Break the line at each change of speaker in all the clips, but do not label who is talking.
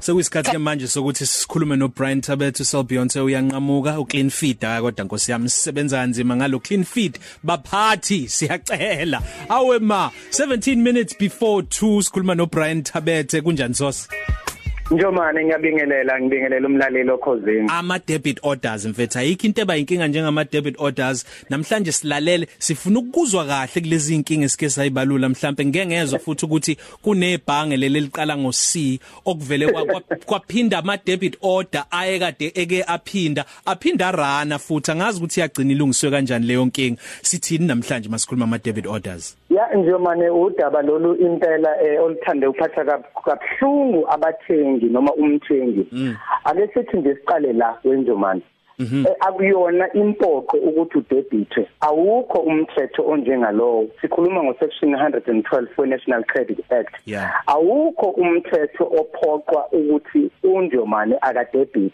Sekuyisikhathi ke manje sokuthi sikhulume no Brian Tabethu Sel Beyonce uyanqamuka u clean feed kodwa Nkosi yami sisebenza kanzima ngalo clean feed baphathi siyacela. Awe ma 17 minutes before 2 sikhuluma no Brian Tabethe kunjani sos
Njomane ngiyabingelela ngibingelela umlaleli okhozini.
Ama debit orders mfethu ayikho into eba inkinga njengama debit orders namhlanje silalele sifuna ukuzwa kahle kulezi inkinga esike sayibalula mhlambe ngeke ngezwe futhi ukuthi kunebhange leli liqala ngo C okuvele kwaphinda ama debit order aye kade eke aphinda aphinda rana futhi angazi ukuthi yagcina ilungiswe kanjani leyo nkinga sithini namhlanje masikhuluma ama debit orders.
Ya njomane udaba lolu impela eh, oluthande ukuphatha kabhlungu abathengi noma umthengi
Mm.
ake sithi nje siqale la wenjomane
Mhm.
Eh, akuyona impoqo ukuthi udebitwe awukho umthetho onjengalowo sikhuluma ngo section 112 we National Credit Act
Yeah.
awukho umthetho ophoqwa ukuthi unjomane akadebit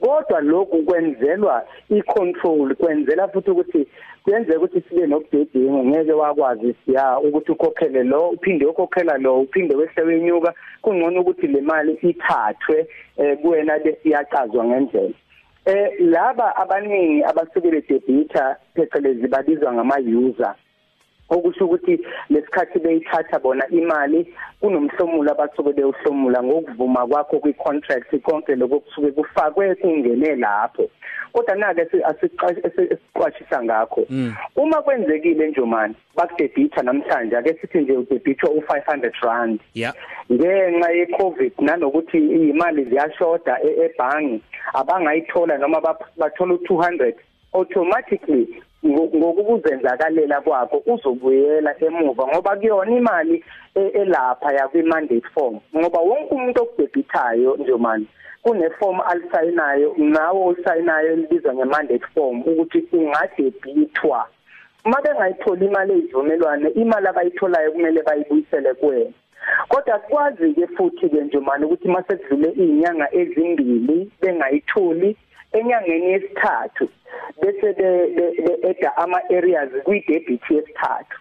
kodwa lokhu kwenzelwa icontrol kwenzela futhi ukuthi kuyenzeka ukuthi sibe nobudedengu ngeke wakwazi siya ukuthi ukhokhele lo uphinde ukhokhela lo uphinde wehle wenyuka. Kungcono ukuthi le mali ithathwe eh, kuwena lesiyacazwa ngendlela. Eh laba abaningi abasuke bedebita phecelezi babizwa ngama user okusho ukuthi lesikhathi beyithatha bona imali kunomhlomulo abasuke bewuhlomula ngokuvuma kwakho kwi-contract konke lokho kusuke kufakwe kungene lapho. Kodwa nake asiqwashisa ngakho.
Mm.
uma kwenzekile njomani bakudebitha namhlanje ake sithi nje udebithwa u500 rand. Ngenxa yecovid nanokuthi imali ziyashoda e- ebhangi abangayithola noma bathola u200 automatically ngo- ngokukuzenzakalela kwakho uzobuyela emuva ngoba kuyona imali e- elapha yakwi mandate form. Ngoba wonke umuntu okudebithayo nje manje kuneform alisayinayo nawo osayinayo elibizwa ngemandate form ukuthi ungadebithwa uma bengayitholi imali ezivumelwane imali abayitholayo kumele bayibuyisele kuwena. Kodwa kwazi ke futhi ke nje manje ukuthi mase kudlule izinyanga ezimbili bengayitholi enyangeni yesithathu bese be-eda ama areas kwi debit yesithathu.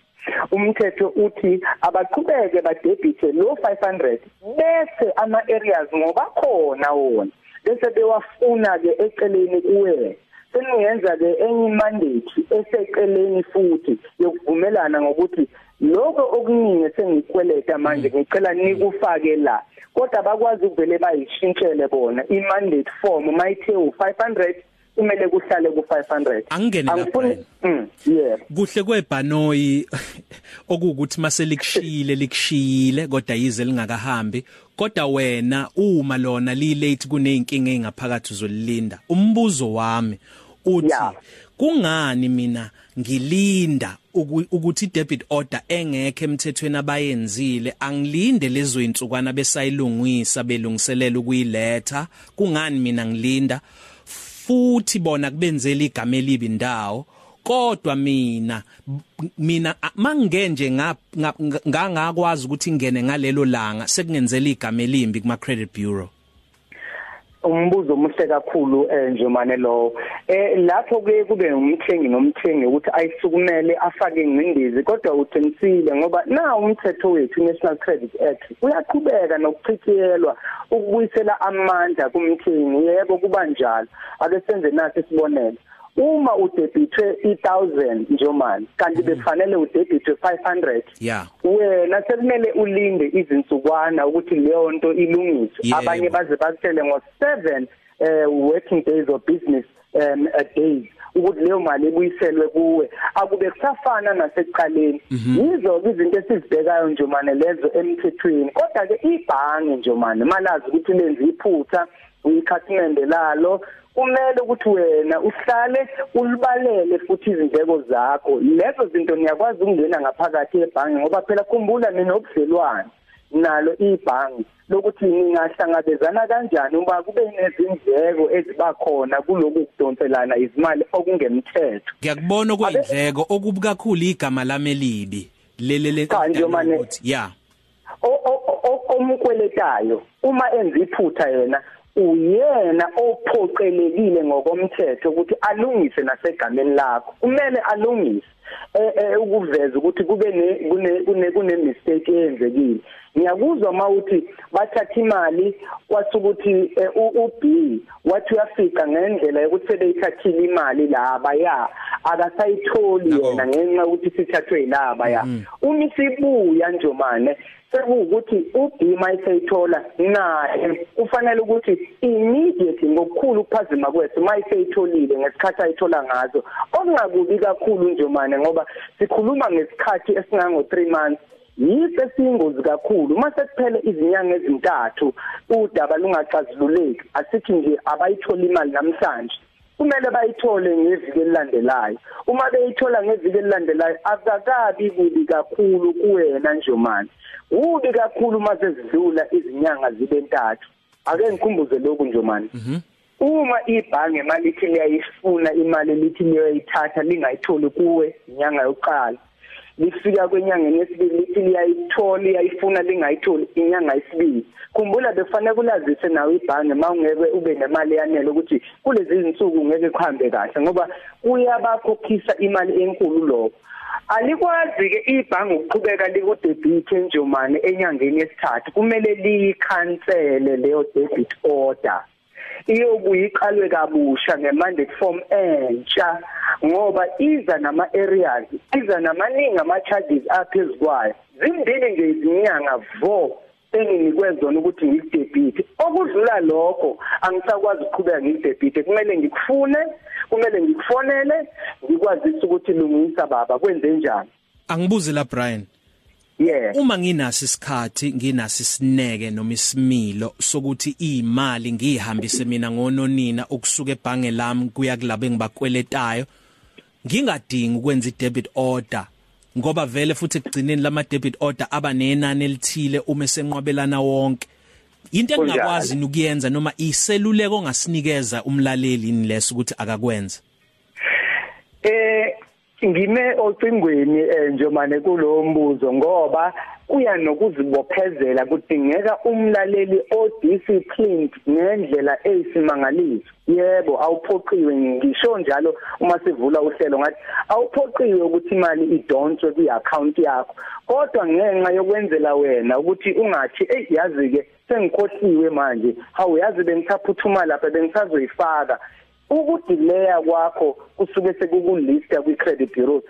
Umthetho uthi abaqhubeke badebithe lo 500 bese ama areas ngoba khona wona. Bese bewafuna ke eceleni kuwena. Seningenza ke enye mandate eseceleni futhi yokuvumelana ngokuthi lokho okuningi sengikweleta manje ngicela nikufake la. Kodwa bakwazi ukuvele bayishintshele bona imandate form mayithe u500 kumele kuhlale ku500
Angingene lapha,
angifuni mm yeah.
Kuhle kwebhanoyi okuwukuthi mase likushile likushile kodwa yize lingakahambi. Kodwa wena uma lona li late kuneyinkinga engaphakathi uzolilinda umbuzo wami uthi
Yeah.
kungani mina ngilinda uku- ukuthi debit order engekho emthethweni abayenzile angilinde lezo insukwana besayilungisa belungiselela ukuyiletha? Kungani mina ngilinda? Futhi bona kubenzela igama elibi indawo kodwa mina mina a- mangenje ngangakwazi ukuthi ngene ngalelo langa sekungenzela igama elimbi kuma credit bureau.
Umbuzo omuhle kakhulu eh nje manje lo. Eh lapho ke kube umthengi nomthengi ukuthi ayisukumele afake ingcindezi kodwa uqinisile ngoba na umthetho wethu National Credit Act uyaqhubeka nokuchithiyelwa ukubuyisela amandla kumthengi. Yebo kuba njalo. Ake senze nasi isibonelo. Uma udebithwe 1000 njomani kanti befanele udebithwe 500
yeah.
Wena sekumele ulinde izinsukwana ukuthi leyo nto ilungiswe.
Yebo.
abanye baze bakutshele ngo 7 eh working days of business um a days ukuthi leyo mali ibuyiselwe kuwe. Akube kusafana nasekuqaleni. Yizo ke izinto esizibhekayo nje manje lezo emthethweni. Kodwa ke ibhange nje manje malazi ukuthi lenze iphutha uyikhathimende lalo kumele ukuthi wena uhlale ulibalele futhi izindleko zakho. Lezo zinto niyakwazi ukungena ngaphakathi ebhange ngoba phela khumbula ninobudlelwane nalo ibhangi lokuthi ningahlangabezana kanjani uma kube nezindleko eziba khona kuloku kudonselana izimali okungemthetho.
Ngiyakubona okuyindleko okubi kakhulu igama lami elibi. Lele le
Cha, nje mane-
ukuthi yeah
O- o- o- omkweletayo uma enza iphutha yena uyena ophoqelekile ngokomthetho ukuthi alungise nasegameni lakho. Kumele alungise eh ukuveza ukuthi kube ne kune kune mistake eyenzekile. Ngiyakuzwa mawuthi bathatha imali wasukuthi uB wathi uyafika ngendlela yokuthi sebeyithathile imali laba ya akasayitholi yena ngenxa ukuthi sithathwe yilaba ya. Uma sibuya njomane sekuwukuthi uBima iseyithola naye kufanele ukuthi immediately ngokukhulu ukuphazima kwethu mayiseyitholile ngesikhathi ayithola ngazo. Okungakubi kakhulu njomane ngoba sikhuluma ngesikhathi esingango 3 months. Yiso esiyingozi kakhulu. Mase kuphele izinyanga ezintathu udaba lungaxazululeki. Asithi nje abayithola imali namhlanje. Kumele bayithole ngeviki elilandelayo. Uma beyithola ngeviki elilandelayo akakabi kubi kakhulu kuwena njomani ubi kakhulu mase zidlula izinyanga zibe ntathu. Ake ngikhumbuze lokhu njomani mhm. Uma ibhange malithi liyayifuna imali lithi liyayithatha lingayitholi kuwe inyanga yokuqala. Lifika kwenyanga yesibili lithi liyayithola liyayifuna lingayitholi inyanga yesibili. Khumbula befanele kulazise nawe ibhange mawungeke ube nemali yanele ukuthi kulezi zinsuku ngeke kuhambe kahle ngoba uyabakhokhisa imali enkulu lokho. Alikwazi ke ibhange ukuqhubeka likudebit enjomane enyangeni yesithathu. Kumele liyikhansele leyo debit order. Iyobuyiqalwe kabusha ngemandate form entsha ngoba iza nama areas iza namaningi ama charges aphezukwayo zimbili nje izinyanga vo enginikwe zona ukuthi ngikudebit okudlula lokho angisakwazi ukuqhubeka ngikudebit kumele ngikufune kumele ngikufonele ngikwazisa ukuthi lungisa baba kwenze njani?
Angibuze la Brian.
Yeah.
Uma nginasi isikhathi, nginasi isineke noma isimilo sokuthi imali ngihambise mina ngononina ukusuka ebhange lami kuya kulabo engibakweletayo, ngingadingi ukwenza i-debit order ngoba vele futhi ekugcineni lama debit order aba nenani elithile uma senqwabelana wonke. Into engakwazi ukuyenza noma iseluleko ongasinikeza umlaleli ni leso ukuthi akakwenza.
Eh ngime ocingweni eh, njomane kulo mbuzo ngoba kuya nokuzibophezela kudingeka umlaleli odisciplined ngendlela eyisimangaliso. Yebo awuphoqiwe ngisho njalo uma sivula uhlelo ngathi awuphoqiwe ukuthi imali idonswe kwi-account yakho. Kodwa ngenxa yokwenzela wena ukuthi ungathi hey yazi ke sengikhohliwe manje. Hawu yazi bengisaphuthuma lapha bengisazoyifaka. Ukudileya kwakho kusuke sekukulista kwi-credit bureau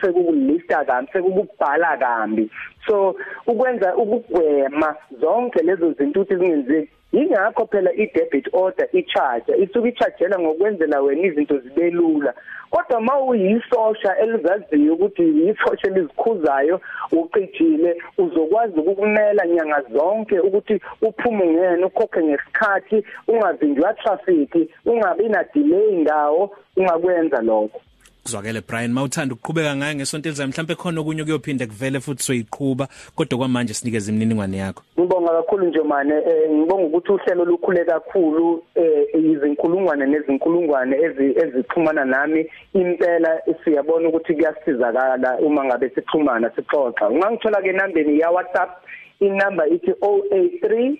sekukulista kambi sekukubhala kambi. So ukwenza ukugwema zonke lezo zinto ukuthi zingenzeki ingakho phela i-debit order i-charge isuke i-chargela ngokwenzela wena izinto zibe lula. Kodwa mawuyisosha elizaziyo ukuthi yisosha elizikhuzayo uqijile uzokwazi ukukumela nyanga zonke ukuthi uphume ngene ukhokhe ngesikhathi ungavinjwa traffic ungabi na delay indawo ungakwenza lokho.
Kuzwakele Brian mawuthanda ukuqhubeka ngaye ngesonto elizayo. Mhlawumbe khona okunye kuyophinda kuvele futhi soyiqhubha kodwa kwamanje sinikeze imininingwane yakho.
Ngibonga kakhulu nje mane eh, ngibonga ukuthi uhlelo lukhule kakhulu eh, izinkulungwane nezinkulungwane ezixhumana nami. Impela siyabona ukuthi kuyasizakala uma ngabe sixhumana sixoxa. Ungangithola ke nambeni ya WhatsApp inamba ithi 083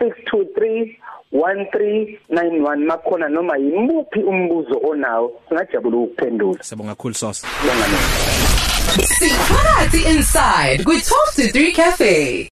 623 1391 makhona noma yimuphi umbuzo onawo singajabula ukuphendula.
Sibonga kakhulu sosa.
Bonga nini
Sikhathi inside kwi 12 to 3 cafe.